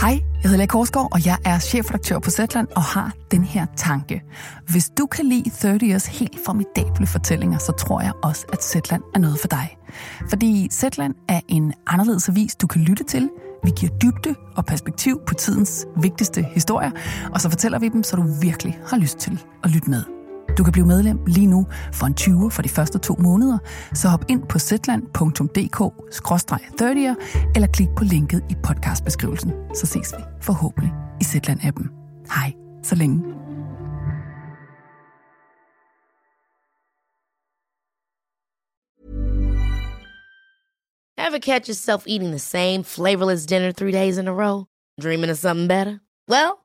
Hej, jeg hedder Lea Korsgaard, og jeg er chefredaktør på Zetland og har den her tanke. Hvis du kan lide 30 Years helt formidable fortællinger, så tror jeg også, at Zetland er noget for dig. Fordi Zetland er en anderledes avis, du kan lytte til. Vi giver dybde og perspektiv på tidens vigtigste historier, og så fortæller vi dem, så du virkelig har lyst til at lytte med. Du kan blive medlem lige nu for en 20 for de første to måneder, så hop ind på zetland.dk-30'er eller klik på linket i podcastbeskrivelsen. Så ses vi forhåbentlig i Zetland-appen. Hej, så længe. Ever catch yourself eating the same flavorless dinner three days in a row? Dreaming of something better? Well,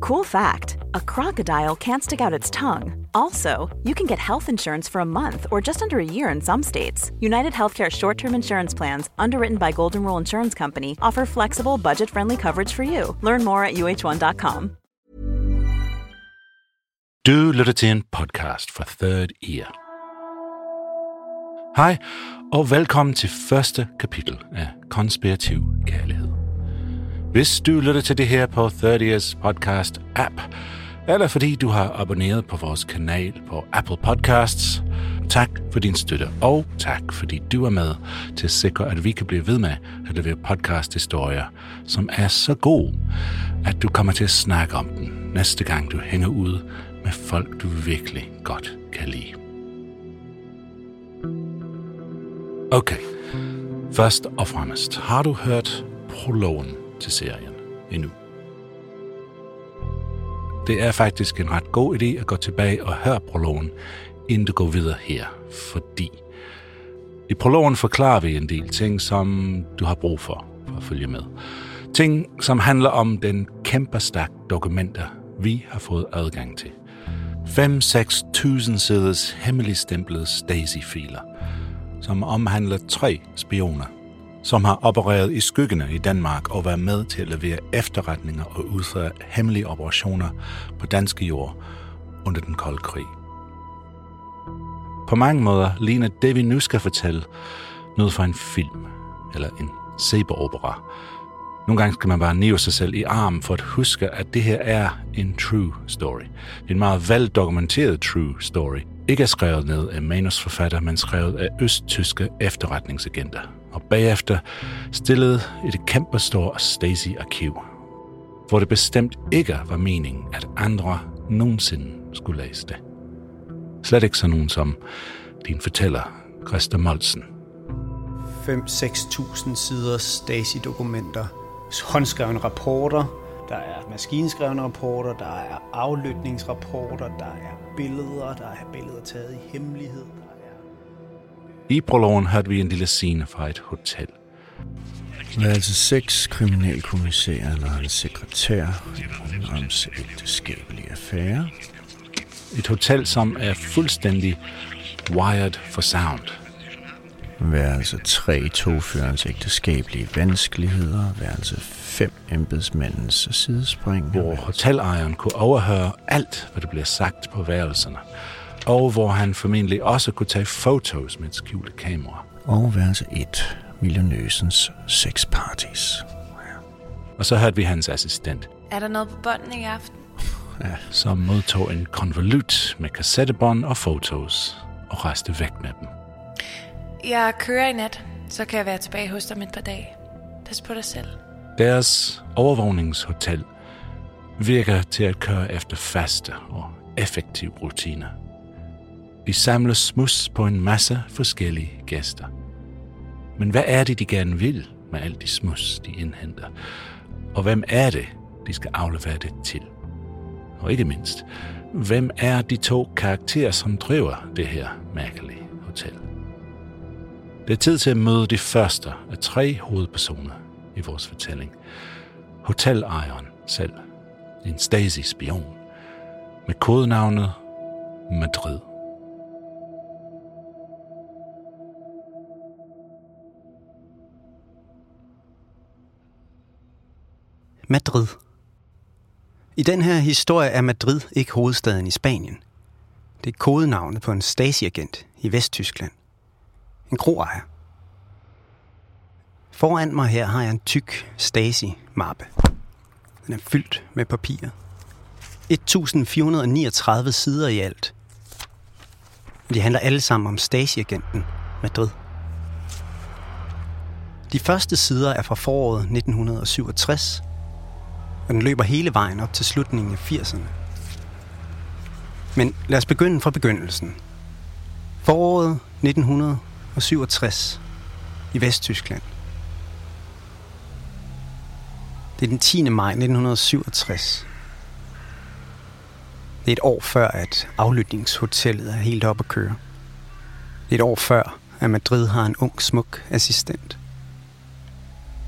Cool fact a crocodile can't stick out its tongue. Also, you can get health insurance for a month or just under a year in some states. United Healthcare short term insurance plans, underwritten by Golden Rule Insurance Company, offer flexible, budget friendly coverage for you. Learn more at uh1.com. Du lytter til en podcast fra Third Ear. Hej, og velkommen til første kapitel af Konspirativ Kærlighed. Hvis du lytter til det her på Third Ears podcast app, eller fordi du har abonneret på vores kanal på Apple Podcasts, tak for din støtte, og tak fordi du er med til at sikre, at vi kan blive ved med at levere podcast-historier, som er så gode, at du kommer til at snakke om den næste gang du hænger ud med folk, du virkelig godt kan lide. Okay, først og fremmest, har du hørt prologen til serien endnu? Det er faktisk en ret god idé at gå tilbage og høre prologen, inden du går videre her, fordi i prologen forklarer vi en del ting, som du har brug for, for at følge med. Ting, som handler om den kæmpe stak dokumenter, vi har fået adgang til. 5-6.000 siders hemmeligstemplede Stasi-filer, som omhandler tre spioner, som har opereret i skyggene i Danmark og været med til at levere efterretninger og udføre hemmelige operationer på danske jord under den kolde krig. På mange måder ligner det, vi nu skal fortælle, noget fra en film eller en sæbeopera. Nogle gange skal man bare nive sig selv i armen for at huske, at det her er en true story. En meget veldokumenteret true story. Ikke er skrevet ned af manusforfatter, men skrevet af østtyske efterretningsagenter. Og bagefter stillede et kæmpestort Stacy-arkiv, hvor det bestemt ikke var meningen, at andre nogensinde skulle læse det. Slet ikke sådan nogen som din fortæller, Christa Molsen. 5-6.000 sider Stasi-dokumenter, håndskrevne rapporter, der er maskinskrevne rapporter, der er aflytningsrapporter, der er billeder, der er billeder taget i hemmelighed. I prologen hørte vi en lille scene fra et hotel. Der er altså seks kriminalkommissærer eller en sekretær om ægteskabelige affære. Et hotel, som er fuldstændig wired for sound. Værelse 3 togførens ægteskabelige vanskeligheder. Værelse 5 embedsmandens sidespring. Hvor hotelejeren kunne overhøre alt, hvad der bliver sagt på værelserne. Og hvor han formentlig også kunne tage fotos med et skjulte kamera. Og værelse 1 millionøsens sex parties. Og så hørte vi hans assistent, Er der noget på bånden i aften? som modtog en konvolut med kassettebånd og fotos og rejste væk med dem. Jeg kører i nat, så kan jeg være tilbage hos dig om et par dage. Pas på dig selv. Deres overvågningshotel virker til at køre efter faste og effektive rutiner. Vi samler smus på en masse forskellige gæster. Men hvad er det, de gerne vil med alt de smus, de indhenter? Og hvem er det, de skal aflevere det til? Og ikke mindst, hvem er de to karakterer, som driver det her mærkelige hotel? Det er tid til at møde de første af tre hovedpersoner i vores fortælling. Hotelejeren selv, en Stasi-spion, med kodenavnet Madrid. Madrid. I den her historie er Madrid ikke hovedstaden i Spanien. Det er kodenavnet på en Stasi-agent i Vesttyskland. En kroejer. Foran mig her har jeg en tyk Stasi-mappe. Den er fyldt med papirer. 1439 sider i alt. De handler alle sammen om Stasi-agenten Madrid. De første sider er fra foråret 1967, og den løber hele vejen op til slutningen af 80'erne. Men lad os begynde fra begyndelsen. Foråret 1967 i Vesttyskland. Det er den 10. maj 1967. Det er et år før, at aflytningshotellet er helt op at køre. Det er et år før, at Madrid har en ung, smuk assistent.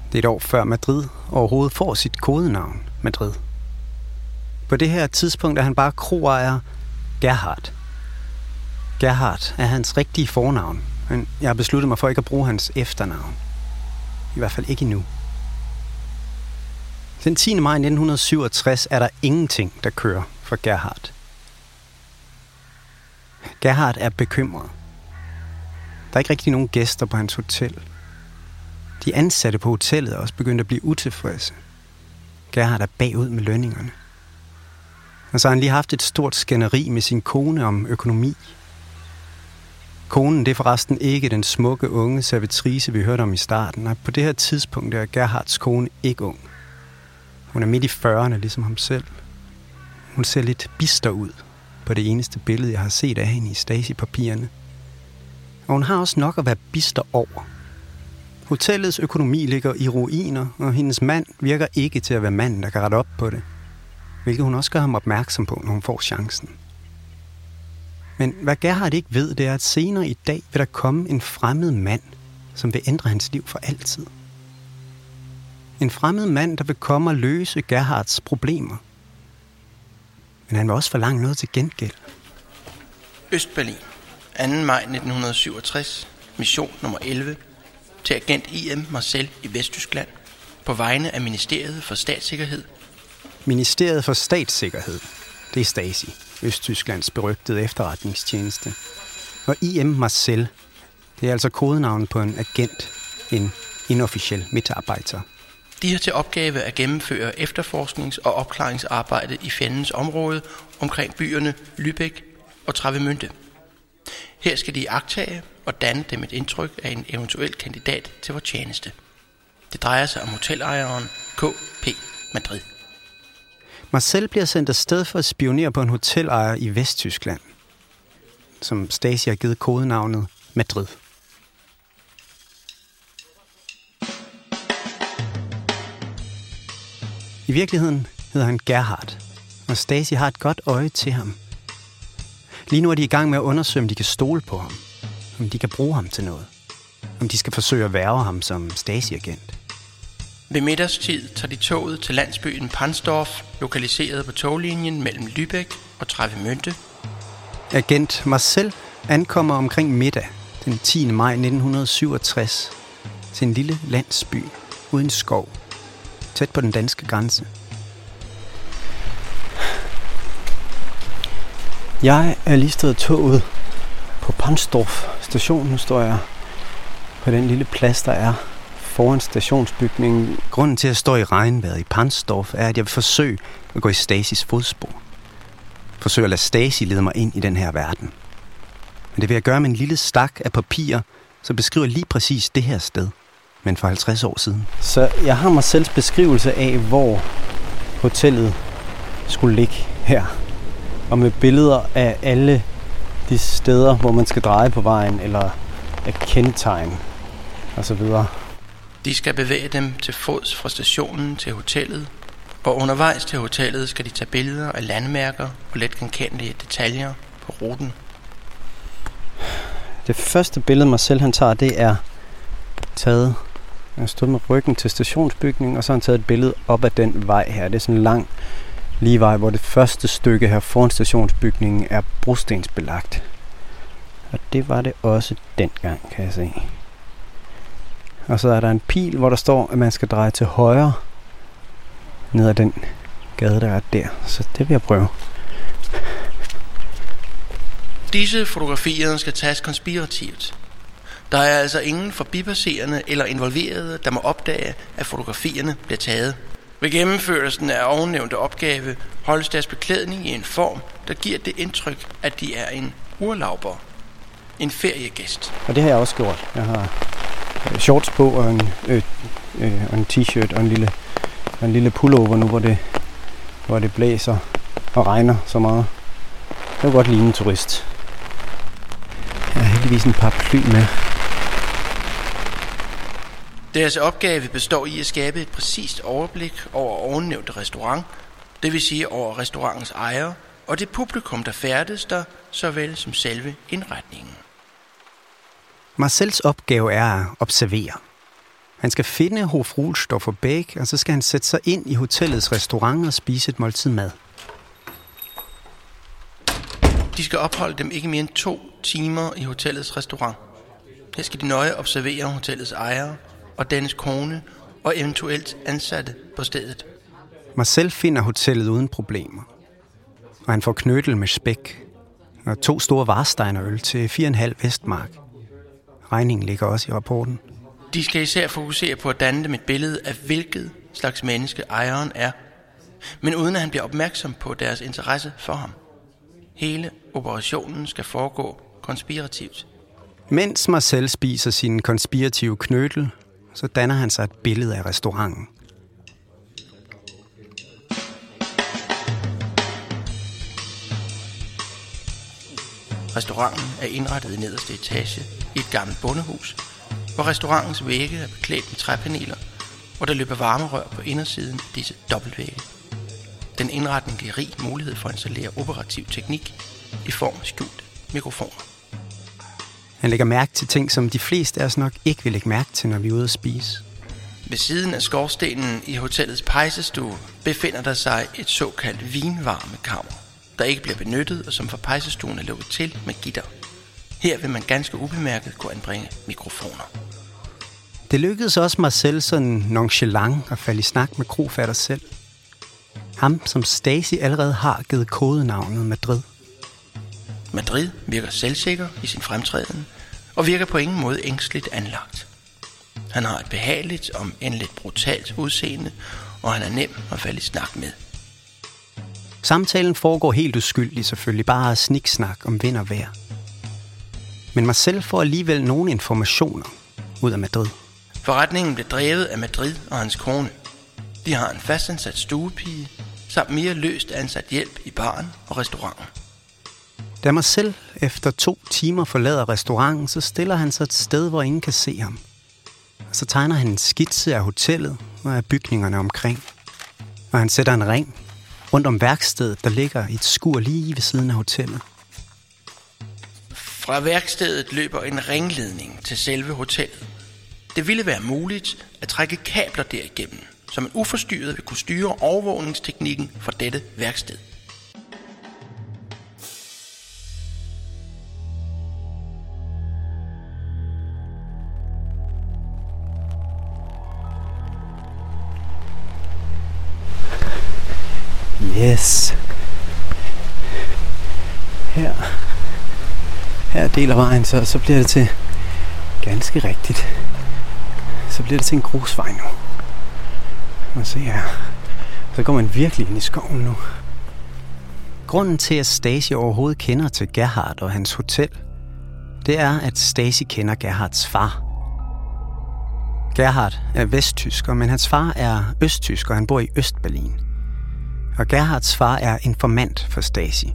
Det er et år før Madrid overhovedet får sit kodenavn, Madrid. På det her tidspunkt er han bare kroejer Gerhard. Gerhard er hans rigtige fornavn, men jeg har besluttet mig for ikke at bruge hans efternavn. I hvert fald ikke endnu. Den 10. maj 1967 er der ingenting, der kører for Gerhard. Gerhard er bekymret. Der er ikke rigtig nogen gæster på hans hotel. De ansatte på hotellet er også begyndt at blive utilfredse. Gerhard er bagud med lønningerne. Og så har han lige haft et stort skænderi med sin kone om økonomi. Konen det er forresten ikke den smukke unge servitrice, vi hørte om i starten. Nej, på det her tidspunkt er Gerhards kone ikke ung. Hun er midt i 40'erne, ligesom ham selv. Hun ser lidt bister ud på det eneste billede, jeg har set af hende i Stasi-papirerne. Og hun har også nok at være bister over. Hotellets økonomi ligger i ruiner, og hendes mand virker ikke til at være manden, der kan rette op på det. Hvilket hun også gør ham opmærksom på, når hun får chancen. Men hvad Gerhard ikke ved, det er, at senere i dag vil der komme en fremmed mand, som vil ændre hans liv for altid. En fremmed mand, der vil komme og løse Gerhards problemer. Men han vil også forlange noget til gengæld. Østberlin, 2. maj 1967, mission nummer 11, til agent IM Marcel i Vesttyskland, på vegne af Ministeriet for Statssikkerhed. Ministeriet for Statssikkerhed, det er Stasi, Østtysklands berygtede efterretningstjeneste. Og IM Marcel, det er altså kodenavnet på en agent, en inofficiel medarbejder. De har til opgave at gennemføre efterforsknings- og opklaringsarbejde i fjendens område omkring byerne Lübeck og Travemünde. Her skal de agtage og danne dem et indtryk af en eventuel kandidat til vores tjeneste. Det drejer sig om hotelejeren KP Madrid. Marcel bliver sendt afsted for at spionere på en hotelejer i Vesttyskland, som Stasi har givet kodenavnet Madrid. I virkeligheden hedder han Gerhard, og Stasi har et godt øje til ham. Lige nu er de i gang med at undersøge, om de kan stole på ham, om de kan bruge ham til noget, om de skal forsøge at værve ham som Stasi-agent. Ved middagstid tager de toget til landsbyen Pansdorf, lokaliseret på toglinjen mellem Lübeck og Travemünde. Agent Marcel ankommer omkring middag den 10. maj 1967 til en lille landsby uden skov, tæt på den danske grænse. Jeg er lige stået toget på Pansdorf station. Nu står jeg på den lille plads, der er foran stationsbygningen. Grunden til at stå i regnvejret i Pansdorf er, at jeg vil forsøge at gå i Stasis fodspor. Forsøge at lade Stasi lede mig ind i den her verden. Men det vil jeg gøre med en lille stak af papir, som beskriver lige præcis det her sted, men for 50 år siden. Så jeg har mig selv beskrivelse af, hvor hotellet skulle ligge her. Og med billeder af alle de steder, hvor man skal dreje på vejen, eller af kendetegn og så videre. De skal bevæge dem til fods fra stationen til hotellet, og undervejs til hotellet skal de tage billeder af landmærker og let genkendelige detaljer på ruten. Det første billede, mig selv han tager, det er taget jeg har stået med ryggen til stationsbygningen, og så har han taget et billede op ad den vej her. Det er sådan en lang Livej, hvor det første stykke her foran stationsbygningen er brostensbelagt. Og det var det også dengang, kan jeg se. Og så er der en pil, hvor der står, at man skal dreje til højre ned ad den gade, der er der. Så det vil jeg prøve. Disse fotografier skal tages konspirativt. Der er altså ingen forbipasserende eller involverede, der må opdage, at fotografierne bliver taget. Ved gennemførelsen af ovennævnte opgave holdes deres beklædning i en form, der giver det indtryk, at de er en urlauber. En feriegæst. Og det har jeg også gjort. Jeg har øh, shorts på og en, øh, øh, og en t-shirt og en lille, og en lille pullover nu, hvor det, hvor det blæser og regner så meget. Det vil godt ligne en turist. Jeg har heldigvis en paraply med. Deres opgave består i at skabe et præcist overblik over ovennævnte restaurant, det vil sige over restaurantens ejer og det publikum, der færdes der, såvel som selve indretningen. Marcels opgave er at observere. Han skal finde Hof Ruhlstoffer Bæk, og så skal han sætte sig ind i hotellets restaurant og spise et måltid mad. De skal opholde dem ikke mere end to timer i hotellets restaurant. Her skal de nøje observere hotellets ejer og dennes kone og eventuelt ansatte på stedet. Marcel finder hotellet uden problemer. Og han får knødel med spæk og to store varsteinerøl til 4,5 Vestmark. Regningen ligger også i rapporten. De skal især fokusere på at danne dem et billede af, hvilket slags menneske ejeren er, men uden at han bliver opmærksom på deres interesse for ham. Hele operationen skal foregå konspirativt. Mens Marcel spiser sin konspirative knødel, så danner han sig et billede af restauranten. Restauranten er indrettet i nederste etage i et gammelt bondehus, hvor restaurantens vægge er beklædt med træpaneler, og der løber varmerør på indersiden af disse dobbeltvægge. Den indretning giver rig mulighed for at installere operativ teknik i form af skjult mikrofoner. Han lægger mærke til ting, som de fleste af os nok ikke vil lægge mærke til, når vi er ude at spise. Ved siden af skorstenen i hotellets pejsestue befinder der sig et såkaldt vinvarmekammer, der ikke bliver benyttet og som for pejsestuen er lukket til med gitter. Her vil man ganske ubemærket kunne anbringe mikrofoner. Det lykkedes også Marcel sådan nonchalant at falde i snak med krofatter selv. Ham, som Stacy allerede har givet kodenavnet Madrid. Madrid virker selvsikker i sin fremtræden og virker på ingen måde ængstligt anlagt. Han har et behageligt, om end lidt brutalt udseende, og han er nem at falde i snak med. Samtalen foregår helt uskyldigt selvfølgelig, bare sniksnak om vind og vejr. Men Marcel får alligevel nogle informationer ud af Madrid. Forretningen blev drevet af Madrid og hans kone. De har en fastansat stuepige, samt mere løst ansat hjælp i baren og restauranten. Da Marcel efter to timer forlader restauranten, så stiller han sig et sted, hvor ingen kan se ham. Så tegner han en skitse af hotellet og af bygningerne omkring. Og han sætter en ring rundt om værkstedet, der ligger i et skur lige ved siden af hotellet. Fra værkstedet løber en ringledning til selve hotellet. Det ville være muligt at trække kabler derigennem, så man uforstyrret vil kunne styre overvågningsteknikken for dette værksted. Yes. Her. Her deler vejen, så, så bliver det til ganske rigtigt. Så bliver det til en grusvej nu. Man se her. Så går man virkelig ind i skoven nu. Grunden til, at Stacy overhovedet kender til Gerhard og hans hotel, det er, at Stacy kender Gerhards far. Gerhard er vesttysker, men hans far er østtysker, og han bor i Østberlin. Og Gerhards far er informant for Stasi.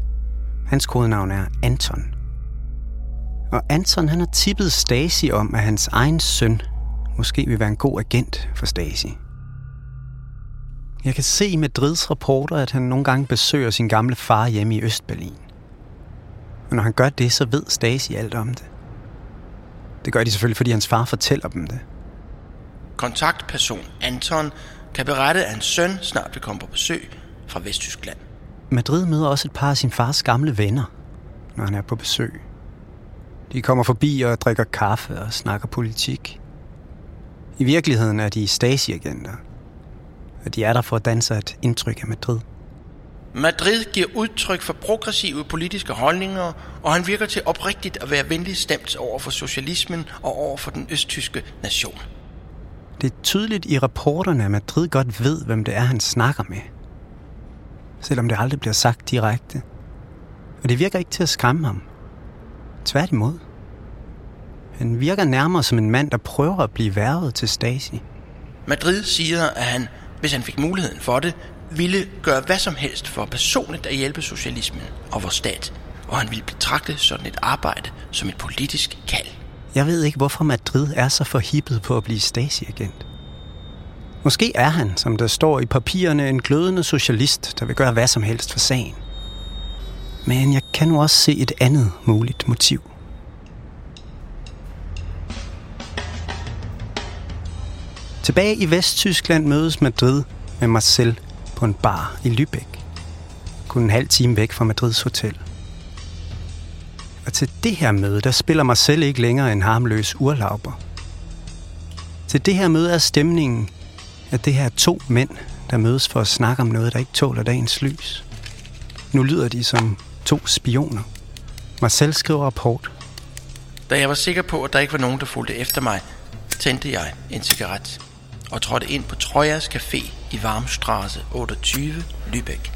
Hans kodenavn er Anton. Og Anton han har tippet Stasi om, at hans egen søn måske vil være en god agent for Stasi. Jeg kan se i Madrids rapporter, at han nogle gange besøger sin gamle far hjemme i Østberlin. Og når han gør det, så ved Stasi alt om det. Det gør de selvfølgelig, fordi hans far fortæller dem det. Kontaktperson Anton kan berette, at hans søn snart vil komme på besøg fra Vesttyskland. Madrid møder også et par af sin fars gamle venner, når han er på besøg. De kommer forbi og drikker kaffe og snakker politik. I virkeligheden er de Stasi-agenter, og de er der for at danse et indtryk af Madrid. Madrid giver udtryk for progressive politiske holdninger, og han virker til oprigtigt at være venligt stemt over for socialismen og over for den østtyske nation. Det er tydeligt i rapporterne, at Madrid godt ved, hvem det er, han snakker med. Selvom det aldrig bliver sagt direkte. Og det virker ikke til at skræmme ham. Tværtimod. Han virker nærmere som en mand, der prøver at blive værvet til Stasi. Madrid siger, at han, hvis han fik muligheden for det, ville gøre hvad som helst for personligt at hjælpe socialismen og vores stat, og han ville betragte sådan et arbejde som et politisk kald. Jeg ved ikke, hvorfor Madrid er så forhippet på at blive Stasi-agent. Måske er han, som der står i papirerne, en glødende socialist, der vil gøre hvad som helst for sagen. Men jeg kan nu også se et andet muligt motiv. Tilbage i Vesttyskland mødes Madrid med Marcel på en bar i Lübeck. Kun en halv time væk fra Madrids hotel. Og til det her møde, der spiller Marcel ikke længere en harmløs urlauber. Til det her møde er stemningen, at det her er to mænd, der mødes for at snakke om noget, der ikke tåler dagens lys. Nu lyder de som to spioner. Marcel skriver rapport. Da jeg var sikker på, at der ikke var nogen, der fulgte efter mig, tændte jeg en cigaret og trådte ind på Trojas Café i Varmstrasse 28, Lübeck.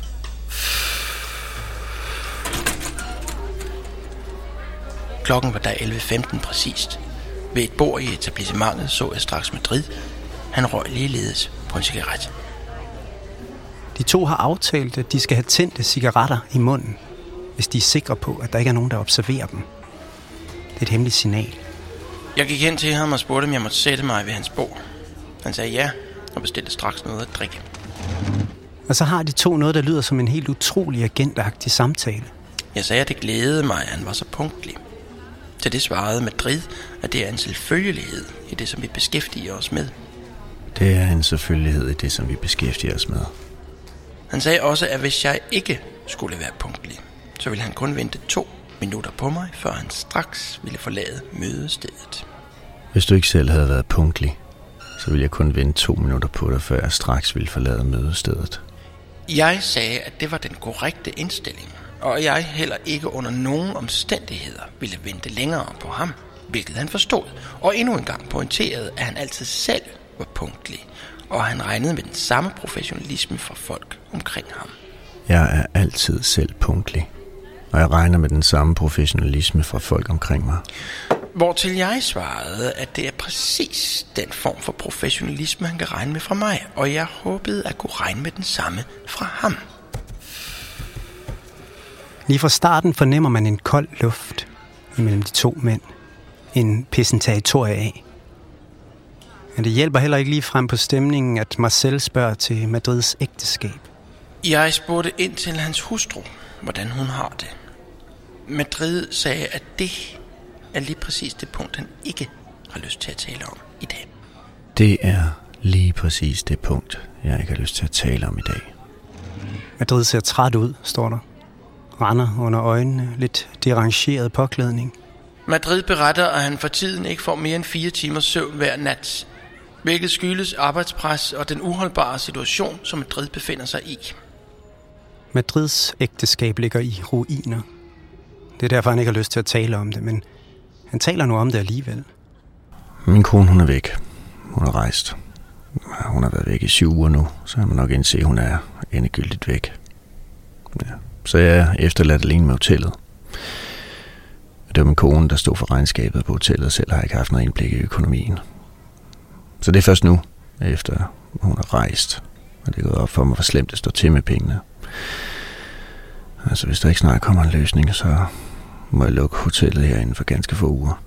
Klokken var der 11.15 præcist. Ved et bord i etablissementet så jeg straks Madrid. Han røg ligeledes på en cigaret. De to har aftalt, at de skal have tændte cigaretter i munden, hvis de er sikre på, at der ikke er nogen, der observerer dem. Det er et hemmeligt signal. Jeg gik hen til ham og spurgte, om jeg måtte sætte mig ved hans bord. Han sagde ja, og bestilte straks noget at drikke. Og så har de to noget, der lyder som en helt utrolig agentagtig samtale. Jeg sagde, at det glædede mig, at han var så punktlig. Til det svarede Madrid, at det er en selvfølgelighed i det, som vi beskæftiger os med. Det er en selvfølgelighed i det, som vi beskæftiger os med. Han sagde også, at hvis jeg ikke skulle være punktlig, så ville han kun vente to minutter på mig, før han straks ville forlade mødestedet. Hvis du ikke selv havde været punktlig, så ville jeg kun vente to minutter på dig, før jeg straks ville forlade mødestedet. Jeg sagde, at det var den korrekte indstilling, og jeg heller ikke under nogen omstændigheder ville vente længere på ham, hvilket han forstod, og endnu en gang pointerede, at han altid selv var punktlig, og han regnede med den samme professionalisme fra folk omkring ham. Jeg er altid selv punktlig, og jeg regner med den samme professionalisme fra folk omkring mig. Hvortil jeg svarede, at det er præcis den form for professionalisme, han kan regne med fra mig, og jeg håbede at kunne regne med den samme fra ham. Lige fra starten fornemmer man en kold luft imellem de to mænd. En pissen territorie af. Men det hjælper heller ikke lige frem på stemningen, at Marcel spørger til Madrids ægteskab. Jeg spurgte ind til hans hustru, hvordan hun har det. Madrid sagde, at det er lige præcis det punkt, han ikke har lyst til at tale om i dag. Det er lige præcis det punkt, jeg ikke har lyst til at tale om i dag. Madrid ser træt ud, står der. Render under øjnene, lidt derangeret påklædning. Madrid beretter, at han for tiden ikke får mere end fire timers søvn hver nat, hvilket skyldes arbejdspres og den uholdbare situation, som Madrid befinder sig i. Madrids ægteskab ligger i ruiner. Det er derfor, han ikke har lyst til at tale om det, men han taler nu om det alligevel. Min kone, hun er væk. Hun er rejst. Hun har været væk i syv uger nu, så har man nok indse, at hun er endegyldigt væk. Ja. Så jeg er efterladt alene med hotellet. Det var min kone, der stod for regnskabet på hotellet, selv har jeg ikke haft noget indblik i økonomien. Så det er først nu, efter hun har rejst, og det er gået op for mig, hvor slemt det står til med pengene. Altså hvis der ikke snart kommer en løsning, så må jeg lukke hotellet her inden for ganske få uger.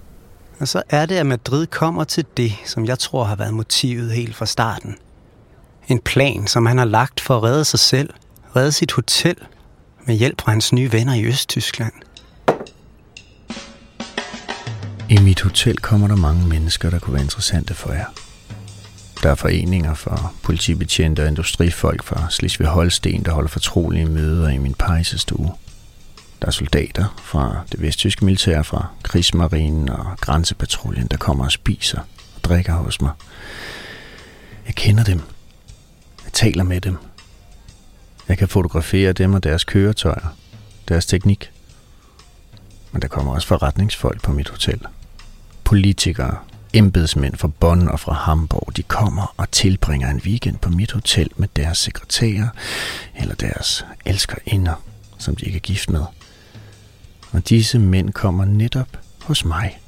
Og så er det, at Madrid kommer til det, som jeg tror har været motivet helt fra starten. En plan, som han har lagt for at redde sig selv, redde sit hotel, med hjælp fra hans nye venner i Østtyskland. I mit hotel kommer der mange mennesker, der kunne være interessante for jer. Der er foreninger for politibetjente og industrifolk fra Slesvig Holsten, der holder fortrolige møder i min pejsestue. Der er soldater fra det vesttyske militær, fra krigsmarinen og grænsepatruljen, der kommer og spiser og drikker hos mig. Jeg kender dem. Jeg taler med dem. Jeg kan fotografere dem og deres køretøjer, deres teknik. Men der kommer også forretningsfolk på mit hotel. Politikere, embedsmænd fra Bonn og fra Hamburg, de kommer og tilbringer en weekend på mit hotel med deres sekretærer eller deres elskerinder, som de ikke er gift med. Og disse mænd kommer netop hos mig,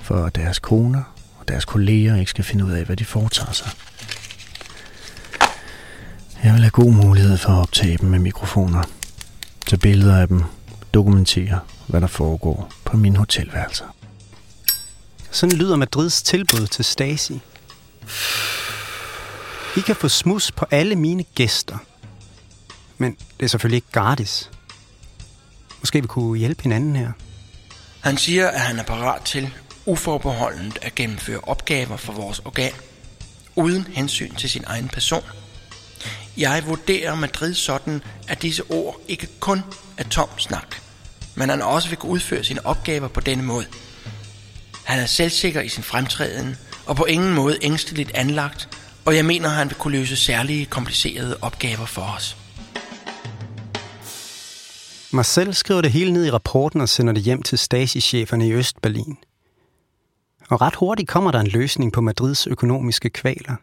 for at deres koner og deres kolleger ikke skal finde ud af, hvad de foretager sig. Jeg vil have god mulighed for at optage dem med mikrofoner, tage billeder af dem, dokumentere, hvad der foregår på min hotelværelser. Sådan lyder Madrids tilbud til Stasi. I kan få smus på alle mine gæster. Men det er selvfølgelig ikke gratis. Måske vi kunne hjælpe hinanden her. Han siger, at han er parat til uforbeholdent at gennemføre opgaver for vores organ, uden hensyn til sin egen person. Jeg vurderer Madrid sådan, at disse ord ikke kun er tom snak, men han også vil kunne udføre sine opgaver på denne måde. Han er selvsikker i sin fremtræden, og på ingen måde ængsteligt anlagt, og jeg mener, han vil kunne løse særlige komplicerede opgaver for os. Marcel skriver det hele ned i rapporten og sender det hjem til Stasi-cheferne i Østberlin. Og ret hurtigt kommer der en løsning på Madrids økonomiske kvaler.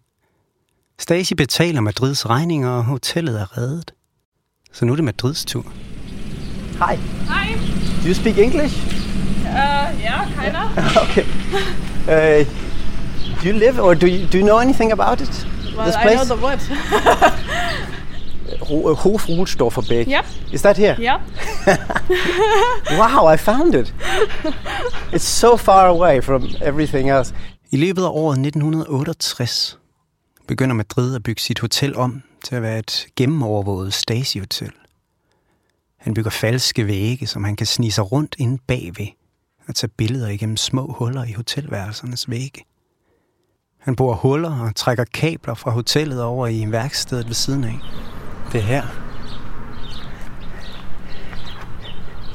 Stasi betaler Madrids regninger, og hotellet er reddet. Så nu er det Madrids tur. Hi. Hi. Do you speak English? Uh, yeah, kinda. okay. Uh, do you live or do you, do you know anything about it? Well, this I place? know the word. Uh, Hofruhlstofferbeck. Yep. Is that here? yeah. Wow, I found it. it's so far away from everything else. I løbet af året 1968 begynder Madrid at bygge sit hotel om til at være et gennemovervåget Stasi-hotel. Han bygger falske vægge, som han kan snige sig rundt inde bagved og tage billeder igennem små huller i hotelværelsernes vægge. Han borer huller og trækker kabler fra hotellet over i værkstedet ved siden af. Det er her.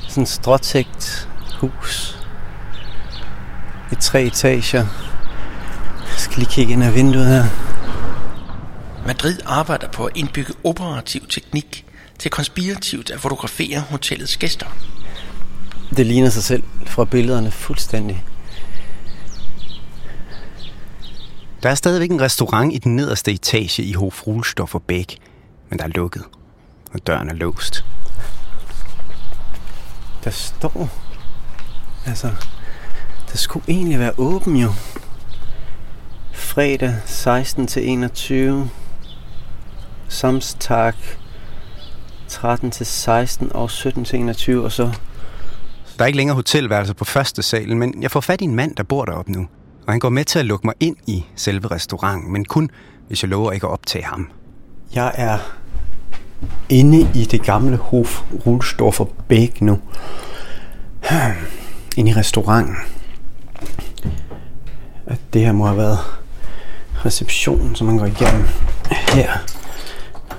Sådan et stråtægt hus. I tre etager. Jeg skal lige kigge ind ad vinduet her. Madrid arbejder på at indbygge operativ teknik til konspirativt at fotografere hotellets gæster. Det ligner sig selv fra billederne fuldstændig. Der er stadigvæk en restaurant i den nederste etage i Hofruhlstoffer Bæk, men der er lukket, og døren er låst. Der står... Altså, der skulle egentlig være åben jo. Fredag 16 til 21. Samstag 13 til 16 og 17 til 21. Og så Der er ikke længere hotelværelser på første salen, men jeg får fat i en mand, der bor deroppe nu. Og han går med til at lukke mig ind i selve restauranten, men kun hvis jeg lover ikke at optage ham. Jeg er inde i det gamle Hof Rulstorfer Bæk nu. Inde i restauranten. Det her må have været receptionen, som man går igennem her.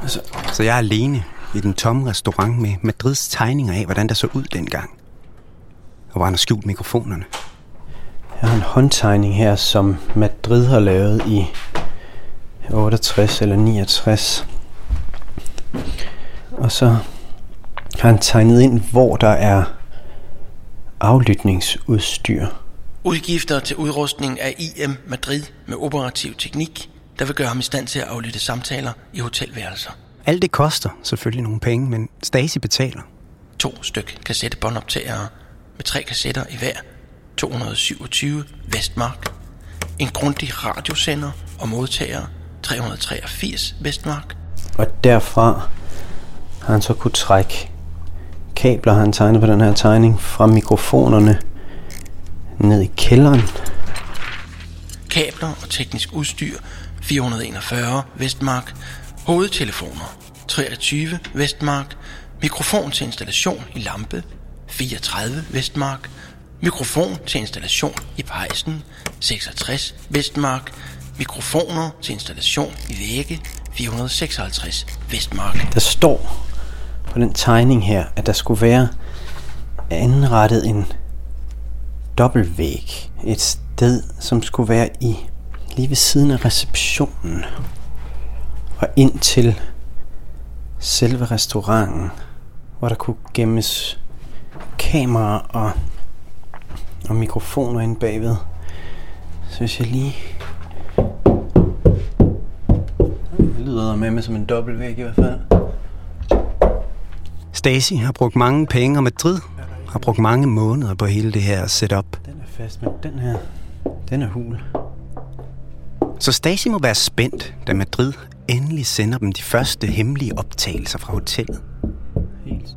Altså, Så jeg er alene i den tomme restaurant med Madrids tegninger af, hvordan der så ud dengang. Og hvor han har skjult mikrofonerne. jeg har en håndtegning her, som Madrid har lavet i 68 eller 69. Og så har han tegnet ind, hvor der er aflytningsudstyr. Udgifter til udrustning af IM Madrid med operativ teknik, der vil gøre ham i stand til at aflytte samtaler i hotelværelser. Alt det koster selvfølgelig nogle penge, men Stasi betaler. To styk kassettebåndoptagere med tre kassetter i hver. 227 Vestmark. En grundig radiosender og modtager 383 Vestmark. Og derfra har han så kunne trække kabler, han tegnet på den her tegning, fra mikrofonerne ned i kælderen. Kabler og teknisk udstyr 441 Vestmark. Hovedtelefoner 23 Vestmark. Mikrofon til installation i lampe 34 Vestmark. Mikrofon til installation i pejsen 66 Vestmark. Mikrofoner til installation i vægge 456 Vestmark. Der står på den tegning her, at der skulle være anrettet en dobbeltvæg. Et sted, som skulle være i lige ved siden af receptionen. Og ind til selve restauranten, hvor der kunne gemmes kameraer og, og mikrofoner inde bagved. Så hvis jeg lige... Det lyder med mig som en dobbeltvæg i hvert fald. Stacy har brugt mange penge, og Madrid har brugt mange måneder på hele det her setup. Den er fast, men den her, den er hul. Så Stacy må være spændt, da Madrid endelig sender dem de første hemmelige optagelser fra hotellet. Helt.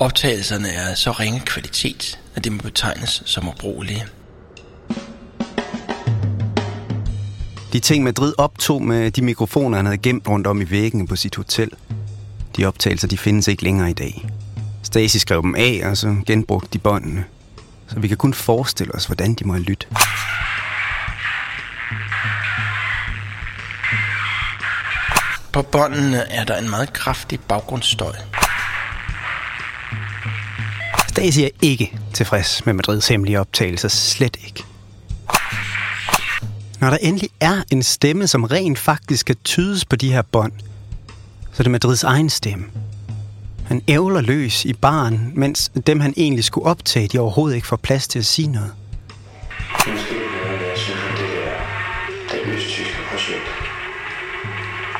Optagelserne er så ringe kvalitet, at det må betegnes som ubrugelige. De ting Madrid optog med de mikrofoner, han havde gemt rundt om i væggene på sit hotel. De optagelser, de findes ikke længere i dag. Stacy skrev dem af, og så genbrugte de båndene. Så vi kan kun forestille os, hvordan de må have lyttet. På båndene er der en meget kraftig baggrundsstøj. Stasi er ikke tilfreds med Madrids hemmelige optagelser. Slet ikke. Når der endelig er en stemme, som rent faktisk kan tydes på de her bånd, så er det Madrids egen stemme. Han ævler løs i baren, mens dem, han egentlig skulle optage, de overhovedet ikke får plads til at sige noget. Måske noget, jeg synes om det der, det østtyske projekt.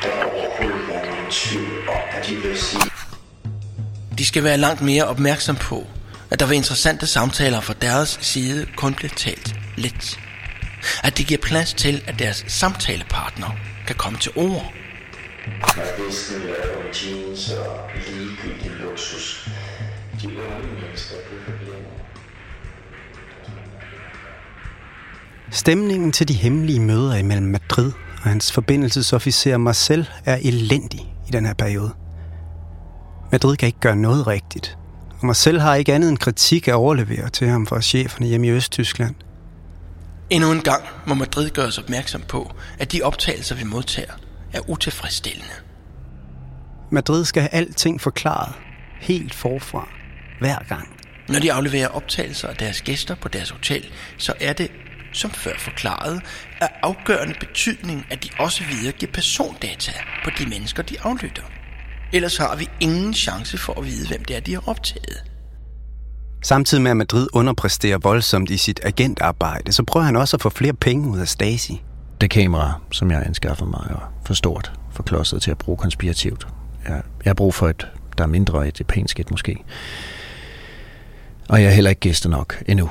Der var overhovedet ikke nogen tvivl om, at de vil sige, De skal være langt mere opmærksom på, at der ved interessante samtaler fra deres side kun bliver talt lidt. At de giver plads til, at deres samtalepartner kan komme til ord. at Vesten laver jeans og ligegyldig luksus. De unge mennesker. Stemningen til de hemmelige møder imellem Madrid og hans forbindelsesofficer Marcel er elendig i den her periode. Madrid kan ikke gøre noget rigtigt, og Marcel har ikke andet end kritik at overlevere til ham fra cheferne hjemme i Østtyskland. Endnu en gang må Madrid gøres opmærksom på, at de optagelser, vi modtager, er utilfredsstillende. Madrid skal have alting forklaret, helt forfra, hver gang. Når de afleverer optagelser af deres gæster på deres hotel, så er det, som før forklaret, af afgørende betydning, at de også videregiver persondata på de mennesker, de aflytter. Ellers har vi ingen chance for at vide, hvem det er, de har optaget. Samtidig med at Madrid underpræsterer voldsomt i sit agentarbejde, så prøver han også at få flere penge ud af Stasi. Det kamera, som jeg anskaffer mig, er for stort, for klodset til at bruge konspirativt. Jeg, jeg har brug for et, der er mindre et japansk et måske. Og jeg er heller ikke gæster nok endnu.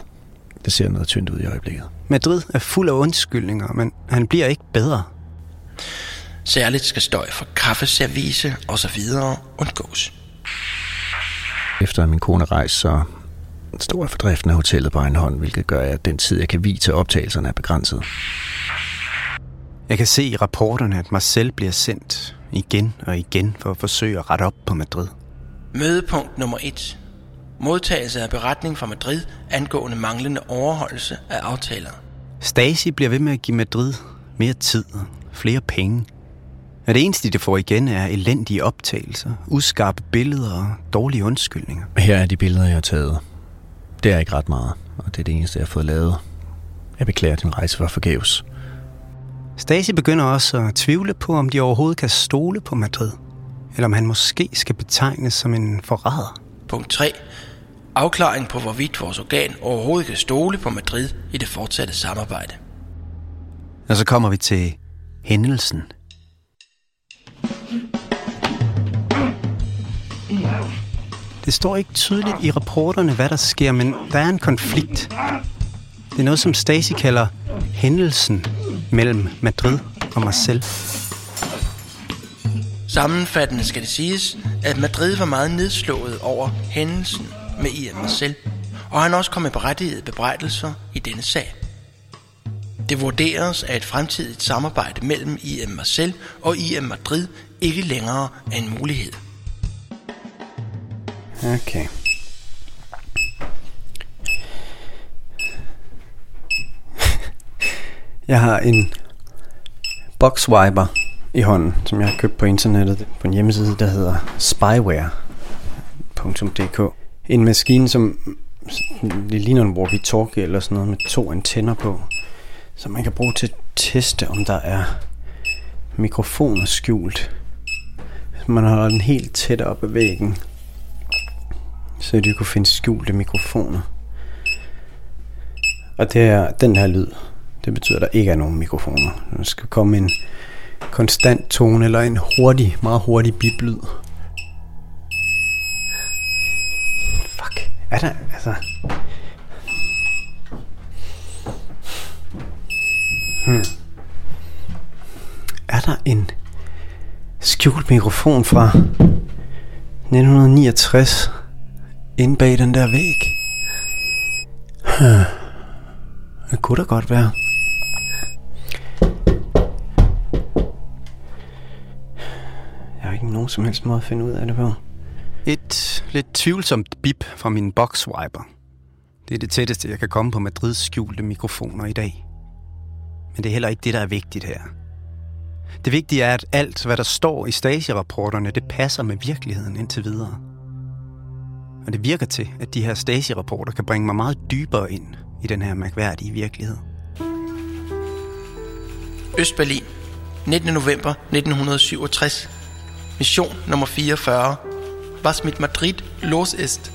Det ser noget tyndt ud i øjeblikket. Madrid er fuld af undskyldninger, men han bliver ikke bedre. Særligt skal støj fra kaffeservice og så videre undgås. Efter min kone rejste, så stod jeg for driften af hotellet på egen hånd, hvilket gør, at den tid, jeg kan vige til optagelserne, er begrænset. Jeg kan se i rapporterne, at Marcel bliver sendt igen og igen for at forsøge at rette op på Madrid. Mødepunkt nummer 1. Modtagelse af beretning fra Madrid angående manglende overholdelse af aftaler. Stasi bliver ved med at give Madrid mere tid flere penge. Og det eneste, de får igen, er elendige optagelser, uskarpe billeder og dårlige undskyldninger. Her er de billeder, jeg har taget. Det er ikke ret meget, og det er det eneste, jeg har fået lavet. Jeg beklager, at din rejse var forgæves. Stasi begynder også at tvivle på, om de overhovedet kan stole på Madrid. Eller om han måske skal betegnes som en forræder. Punkt 3. Afklaring på, hvorvidt vores organ overhovedet kan stole på Madrid i det fortsatte samarbejde. Og så kommer vi til hændelsen. Det står ikke tydeligt i rapporterne, hvad der sker, men der er en konflikt. Det er noget, som Stacy kalder hændelsen mellem Madrid og Marcel. Sammenfattende skal det siges, at Madrid var meget nedslået over hændelsen med IM Marcel, og han også kom med berettigede bebrejdelser i denne sag. Det vurderes, at et fremtidigt samarbejde mellem IM Marcel og IM Madrid ikke længere er en mulighed. Okay. Jeg har en boxwiper i hånden, som jeg har købt på internettet på en hjemmeside, der hedder spyware.dk. En maskine, som det ligner en walkie-talkie eller sådan noget med to antenner på, som man kan bruge til at teste, om der er mikrofoner skjult. Man holder den helt tæt op ad væggen, så de kunne finde skjulte mikrofoner. Og det er den her lyd. Det betyder, at der ikke er nogen mikrofoner. Der skal komme en konstant tone eller en hurtig, meget hurtig biblyd. Fuck. Er der, altså... Hmm. Er der en skjult mikrofon fra 1969 inde bag den der væg? Det kunne da godt være. Jeg har ikke nogen som helst måde at finde ud af det på. Et lidt tvivlsomt bip fra min boxwiper. Det er det tætteste, jeg kan komme på Madrids skjulte mikrofoner i dag. Men det er heller ikke det, der er vigtigt her. Det vigtige er, at alt, hvad der står i Stasi-rapporterne, det passer med virkeligheden indtil videre. Og det virker til, at de her Stasi-rapporter kan bringe mig meget dybere ind i den her mærkværdige virkelighed. Østberlin, 19. november 1967. Mission nummer 44. Was mit Madrid los ist.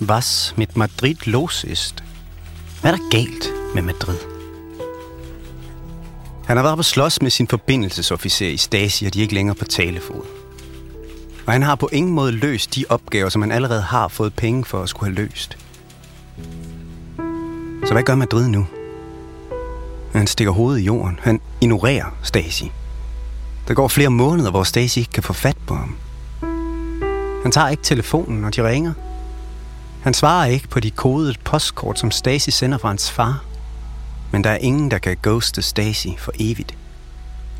Was mit Madrid los ist? Hvad er der galt med Madrid? Han har været på slås med sin forbindelsesofficer i Stasi, og de er ikke længere på talefod. Og han har på ingen måde løst de opgaver, som han allerede har fået penge for at skulle have løst. Så hvad gør Madrid nu? Han stikker hovedet i jorden. Han ignorerer Stacy. Der går flere måneder, hvor Stacy ikke kan få fat på ham. Han tager ikke telefonen, når de ringer. Han svarer ikke på de kodede postkort, som Stacy sender fra hans far. Men der er ingen, der kan ghoste Stacy for evigt.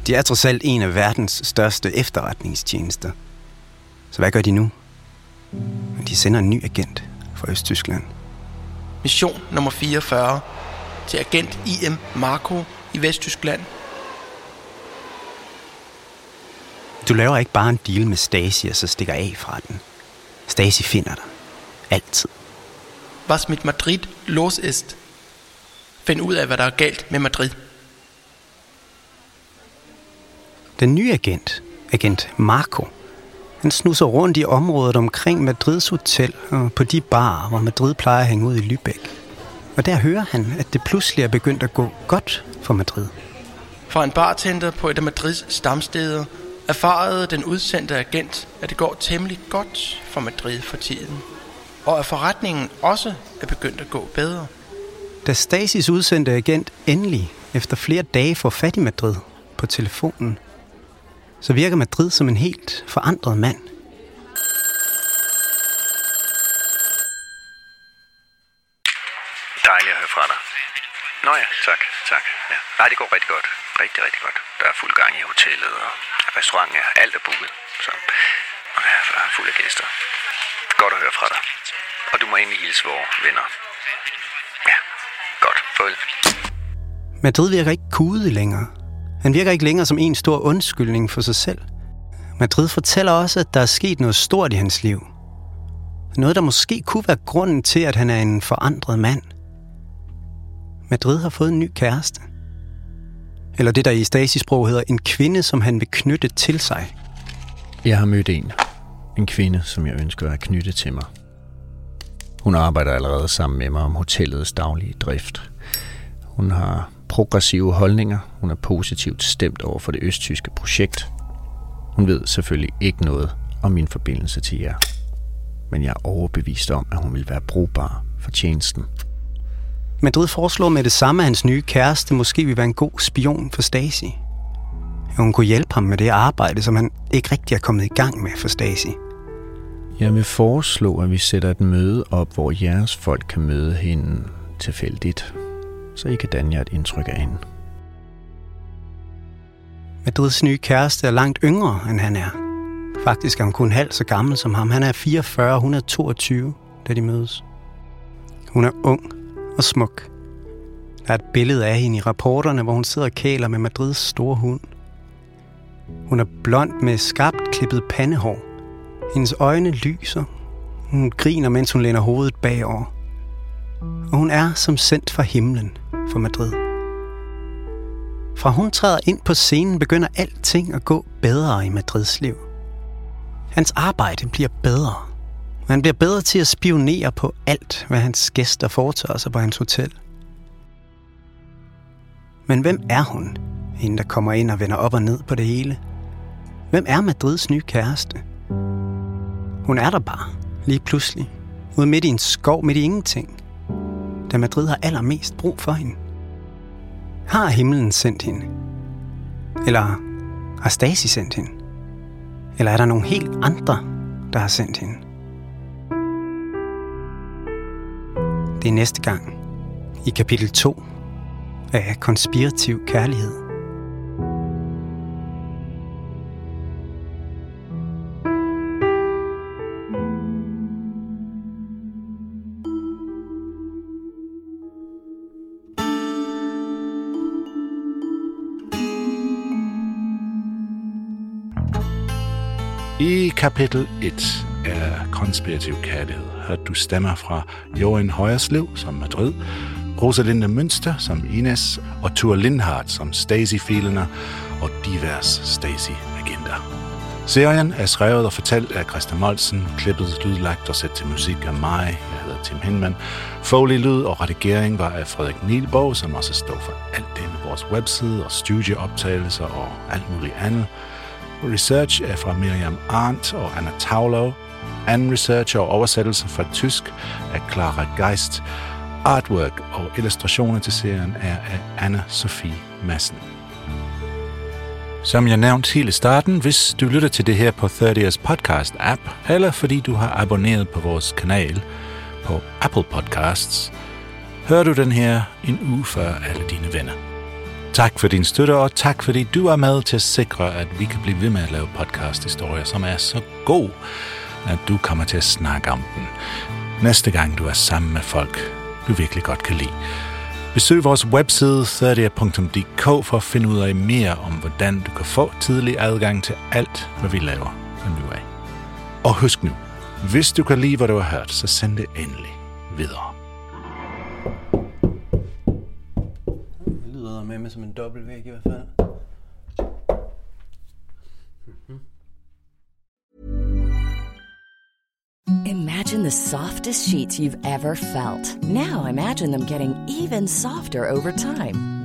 De er trods alt en af verdens største efterretningstjenester. Så hvad gør de nu? De sender en ny agent fra Østtyskland. Mission nummer 44 til agent IM Marco i Vesttyskland. Du laver ikke bare en deal med Stasi, og så stikker af fra den. Stasi finder dig. Altid. Was mit Madrid los ist. Find ud af, hvad der er galt med Madrid. Den nye agent, agent Marco, han snusser rundt i området omkring Madrids hotel og på de barer, hvor Madrid plejer at hænge ud i Lübeck. Og der hører han, at det pludselig er begyndt at gå godt for Madrid. Fra en bartender på et af Madrids stamsteder erfarede den udsendte agent, at det går temmelig godt for Madrid for tiden. Og at forretningen også er begyndt at gå bedre. Da Stasis udsendte agent endelig efter flere dage får fat i Madrid på telefonen, så virker Madrid som en helt forandret mand. Dejligt at høre fra dig. Nå ja, tak, tak. Ja. Nej, det går rigtig godt. Rigtig, rigtig godt. Der er fuld gang i hotellet, og restauranten er alt er booket. Så og jeg er fuld af gæster. Godt at høre fra dig. Og du må egentlig hilse vores venner. Ja, godt. Farvel. Madrid virker ikke kude længere. Han virker ikke længere som en stor undskyldning for sig selv. Madrid fortæller også, at der er sket noget stort i hans liv. Noget, der måske kunne være grunden til, at han er en forandret mand. Madrid har fået en ny kæreste. Eller det, der i stasisprog hedder en kvinde, som han vil knytte til sig. Jeg har mødt en. En kvinde, som jeg ønsker at knytte til mig. Hun arbejder allerede sammen med mig om hotellets daglige drift. Hun har progressive holdninger. Hun er positivt stemt over for det østtyske projekt. Hun ved selvfølgelig ikke noget om min forbindelse til jer. Men jeg er overbevist om, at hun vil være brugbar for tjenesten. Madrid foreslår med det samme, at hans nye kæreste måske vil være en god spion for Stasi. Hun kunne hjælpe ham med det arbejde, som han ikke rigtig er kommet i gang med for Stasi. Jeg vil foreslå, at vi sætter et møde op, hvor jeres folk kan møde hende tilfældigt, så I kan danne jer et indtryk af hende. Madrids nye kæreste er langt yngre, end han er. Faktisk er hun kun halvt så gammel som ham. Han er 44, hun er 22, da de mødes. Hun er ung og smuk. Der er et billede af hende i rapporterne, hvor hun sidder og kæler med Madrids store hund. Hun er blond med skarpt klippet pandehår. Hendes øjne lyser. Hun griner, mens hun læner hovedet bagover. Og hun er som sendt fra himlen for Madrid. Fra hun træder ind på scenen, begynder alting at gå bedre i Madrids liv. Hans arbejde bliver bedre. Han bliver bedre til at spionere på alt, hvad hans gæster foretager sig på hans hotel. Men hvem er hun, hende der kommer ind og vender op og ned på det hele? Hvem er Madrids nye kæreste? Hun er der bare, lige pludselig, ude midt i en skov, midt i ingenting, da Madrid har allermest brug for hende. Har himlen sendt hende? Eller har Stasi sendt hende? Eller er der nogle helt andre, der har sendt hende? Det er næste gang i kapitel 2 af Konspirativ Kærlighed. I kapitel 1 af Konspirativ Kærlighed hørte du stemmer fra Johan Højerslev som Madrid, Rosalinde Mønster som Ines og Tur Lindhardt som Stacy Fielner og divers Stacy-agenter. Serien er skrevet og fortalt af Christian Molsen, klippet, lydlagt og sat til musik af mig. Jeg hedder Tim Hinman. Foley lyd og redigering var af Frederik Nielborg, som også står for alt det med vores webside og studieoptagelser og alt muligt andet. Research er fra Miriam Arndt og Anna Taulow. Anden research og oversættelse fra tysk af Clara Geist. Artwork og illustrationer til serien er af Anna Sofie Madsen. Som jeg nævnte helt i starten, hvis du lytter til det her på 30's podcast-app, eller fordi du har abonneret på vores kanal på Apple Podcasts, hører du den her en uge før alle dine venner. Tak for din støtte, og tak fordi du er med til at sikre, at vi kan blive ved med at lave podcasthistorier, som er så god, at du kommer til at snakke om den. Næste gang du er sammen med folk, du virkelig godt kan lide. Besøg vores webside 30.dk for at finde ud af mere om, hvordan du kan få tidlig adgang til alt, hvad vi laver fra nu af. Og husk nu, hvis du kan lide, hvad du har hørt, så send det endelig videre. Med som en dobbeltvæg i hvert fald. Mhm. Imagine the softest sheets you've ever felt. Now imagine them getting even softer over time.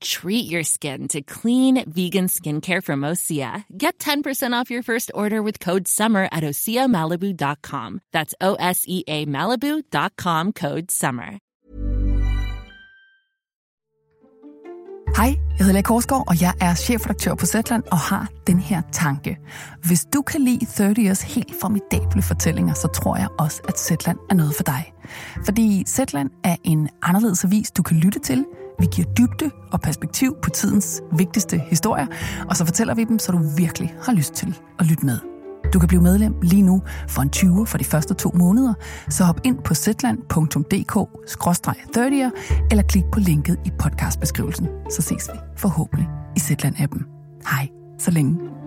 Treat your skin to clean vegan skincare from Osea. Get 10% off your first order with code SUMMER at OseaMalibu.com. That's O S E A Malibu.com code SUMMER. Hej, jeg hedder Lea Korsgaard, og jeg er chefredaktør på Zetland og har den her tanke. Hvis du kan lide 30 Years helt formidable fortællinger, så tror jeg også, at Zetland er noget for dig. Fordi Zetland er en anderledes avis, du kan lytte til. Vi giver dybde og perspektiv på tidens vigtigste historier, og så fortæller vi dem, så du virkelig har lyst til at lytte med. Du kan blive medlem lige nu for en 20 for de første to måneder, så hop ind på zetland.dk-30'er eller klik på linket i podcastbeskrivelsen. Så ses vi forhåbentlig i Zetland-appen. Hej, så længe.